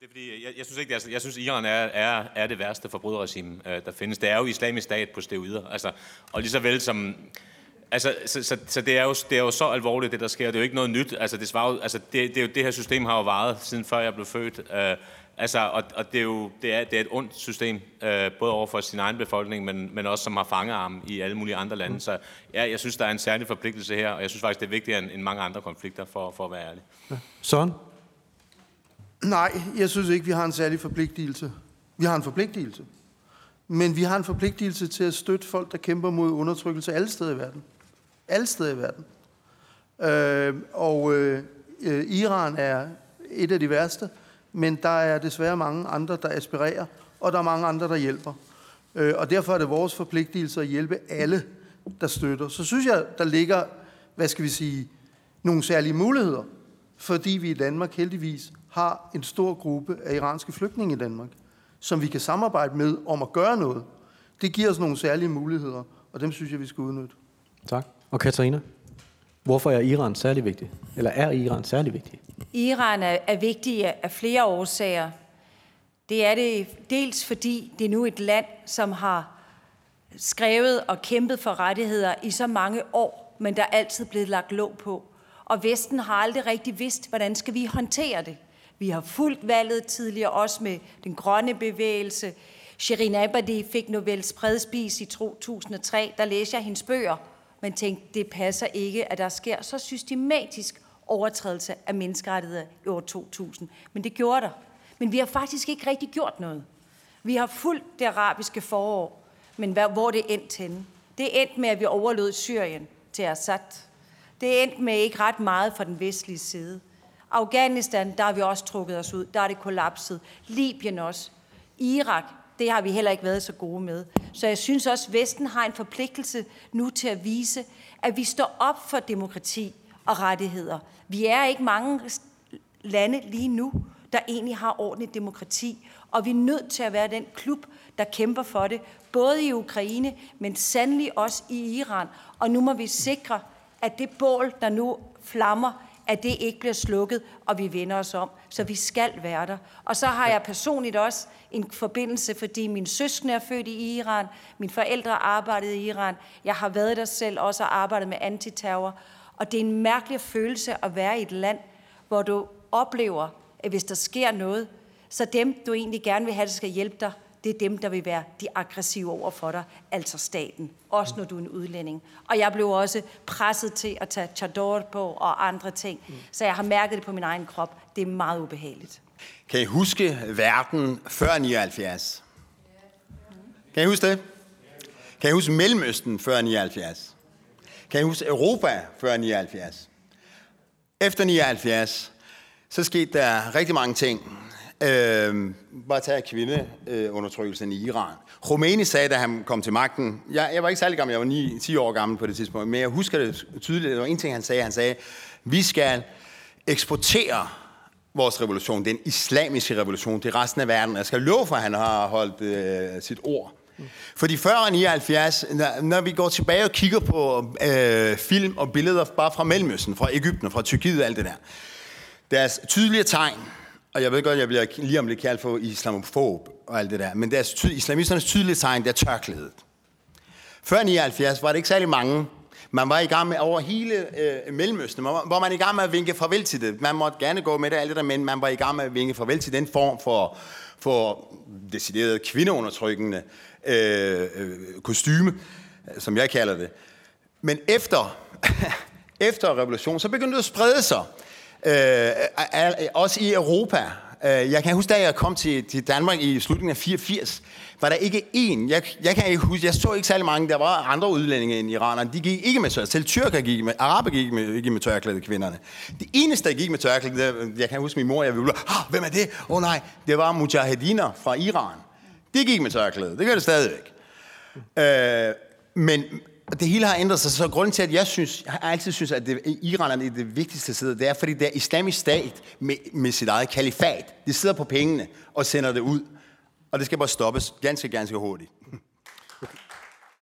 Det er fordi, jeg, jeg synes ikke, det altså, jeg synes, Iran er, er, er det værste forbryderregime, øh, der findes. Det er jo islamisk stat på steroider. Altså, og lige så vel som... Altså, så, så, så det, er jo, det er jo så alvorligt, det der sker. Det er jo ikke noget nyt. Altså, det, svarer, altså, det, det, er jo, det her system har jo varet, siden før jeg blev født. Øh, altså, og, og det er jo det er, det er et ondt system, øh, både over for sin egen befolkning, men, men også som har fangearm i alle mulige andre lande. Så ja, jeg synes, der er en særlig forpligtelse her, og jeg synes faktisk, det er vigtigere end, end mange andre konflikter, for, for at være ærlig. Ja. Sådan? Nej, jeg synes ikke, vi har en særlig forpligtelse. Vi har en forpligtelse. Men vi har en forpligtelse til at støtte folk, der kæmper mod undertrykkelse alle steder i verden. Alle steder i verden. Øh, og øh, Iran er et af de værste, men der er desværre mange andre, der aspirerer, og der er mange andre, der hjælper. Øh, og derfor er det vores forpligtelse at hjælpe alle, der støtter. Så synes jeg, der ligger, hvad skal vi sige, nogle særlige muligheder, fordi vi i Danmark heldigvis har en stor gruppe af iranske flygtninge i Danmark, som vi kan samarbejde med om at gøre noget. Det giver os nogle særlige muligheder, og dem synes jeg, vi skal udnytte. Tak. Og Katarina? Hvorfor er Iran særlig vigtig? Eller er Iran særlig vigtig? Iran er, er vigtig af flere årsager. Det er det dels fordi det er nu et land, som har skrevet og kæmpet for rettigheder i så mange år, men der er altid blevet lagt låg på. Og Vesten har aldrig rigtig vidst, hvordan skal vi håndtere det. Vi har fulgt valget tidligere, også med den grønne bevægelse. Shirin Abadi fik Nobels fredspris i 2003. Der læste jeg hendes bøger, men tænkte, det passer ikke, at der sker så systematisk overtrædelse af menneskerettigheder i år 2000. Men det gjorde der. Men vi har faktisk ikke rigtig gjort noget. Vi har fulgt det arabiske forår, men hvor det endte henne? Det endte med, at vi overlod Syrien til Assad. Det endte med ikke ret meget fra den vestlige side. Afghanistan, der har vi også trukket os ud. Der er det kollapset. Libyen også. Irak, det har vi heller ikke været så gode med. Så jeg synes også, at Vesten har en forpligtelse nu til at vise, at vi står op for demokrati og rettigheder. Vi er ikke mange lande lige nu, der egentlig har ordentligt demokrati, og vi er nødt til at være den klub, der kæmper for det, både i Ukraine, men sandelig også i Iran. Og nu må vi sikre, at det bål, der nu flammer, at det ikke bliver slukket, og vi vender os om. Så vi skal være der. Og så har jeg personligt også en forbindelse, fordi min søskende er født i Iran, mine forældre arbejdede i Iran, jeg har været der selv også og arbejdet med antiterror. Og det er en mærkelig følelse at være i et land, hvor du oplever, at hvis der sker noget, så dem, du egentlig gerne vil have, der skal hjælpe dig, det er dem, der vil være de aggressive over for dig, altså staten, også når du er en udlænding. Og jeg blev også presset til at tage chador på og andre ting, så jeg har mærket det på min egen krop. Det er meget ubehageligt. Kan I huske verden før 79? Kan I huske det? Kan I huske Mellemøsten før 79? Kan I huske Europa før 79? Efter 79, så skete der rigtig mange ting. Øh, bare tage kvindeundertrykkelsen i Iran. Khomeini sagde, da han kom til magten, jeg, jeg var ikke særlig gammel, jeg var 9, 10 år gammel på det tidspunkt, men jeg husker det tydeligt, det var en ting, han sagde, han sagde, vi skal eksportere vores revolution, den islamiske revolution, til resten af verden. Jeg skal love for, at han har holdt øh, sit ord. Fordi før 79, når, når vi går tilbage og kigger på øh, film og billeder bare fra Mellemøsten, fra Ægypten, fra Tyrkiet og alt det der, deres tydelige tegn og jeg ved godt, jeg bliver lige om lidt kaldt for islamofob og alt det der, men deres ty- islamisternes tydelige tegn, det er tørklædet. Før 79 var det ikke særlig mange. Man var i gang med over hele øh, Mellemøsten, hvor man i gang med at vinke farvel til det. Man måtte gerne gå med det, alt det der, men man var i gang med at vinke farvel til den form for, for decideret kvindeundertrykkende øh, øh, kostyme, som jeg kalder det. Men efter, efter revolutionen, så begyndte det at sprede sig øh, også i Europa. Øh, jeg kan huske, da jeg kom til, til Danmark i slutningen af 84, var der ikke én, jeg, jeg kan ikke huske, jeg så ikke særlig mange, der var andre udlændinge end iranerne, de gik ikke med tørklæde, selv tyrker gik med, araber gik med, ikke med tørklæde, kvinderne. Det eneste, der gik med tørklæde, jeg kan huske min mor, jeg ville, ah, hvem er det? Åh oh, nej, det var mujahediner fra Iran. Det gik med tørklæde, det gør det stadigvæk. Øh, men det hele har ændret sig, så grunden til, at jeg synes, jeg har altid synes, at det, Iran er det vigtigste sted, det er, fordi det er islamisk stat med, med sit eget kalifat. De sidder på pengene og sender det ud. Og det skal bare stoppes ganske, ganske hurtigt.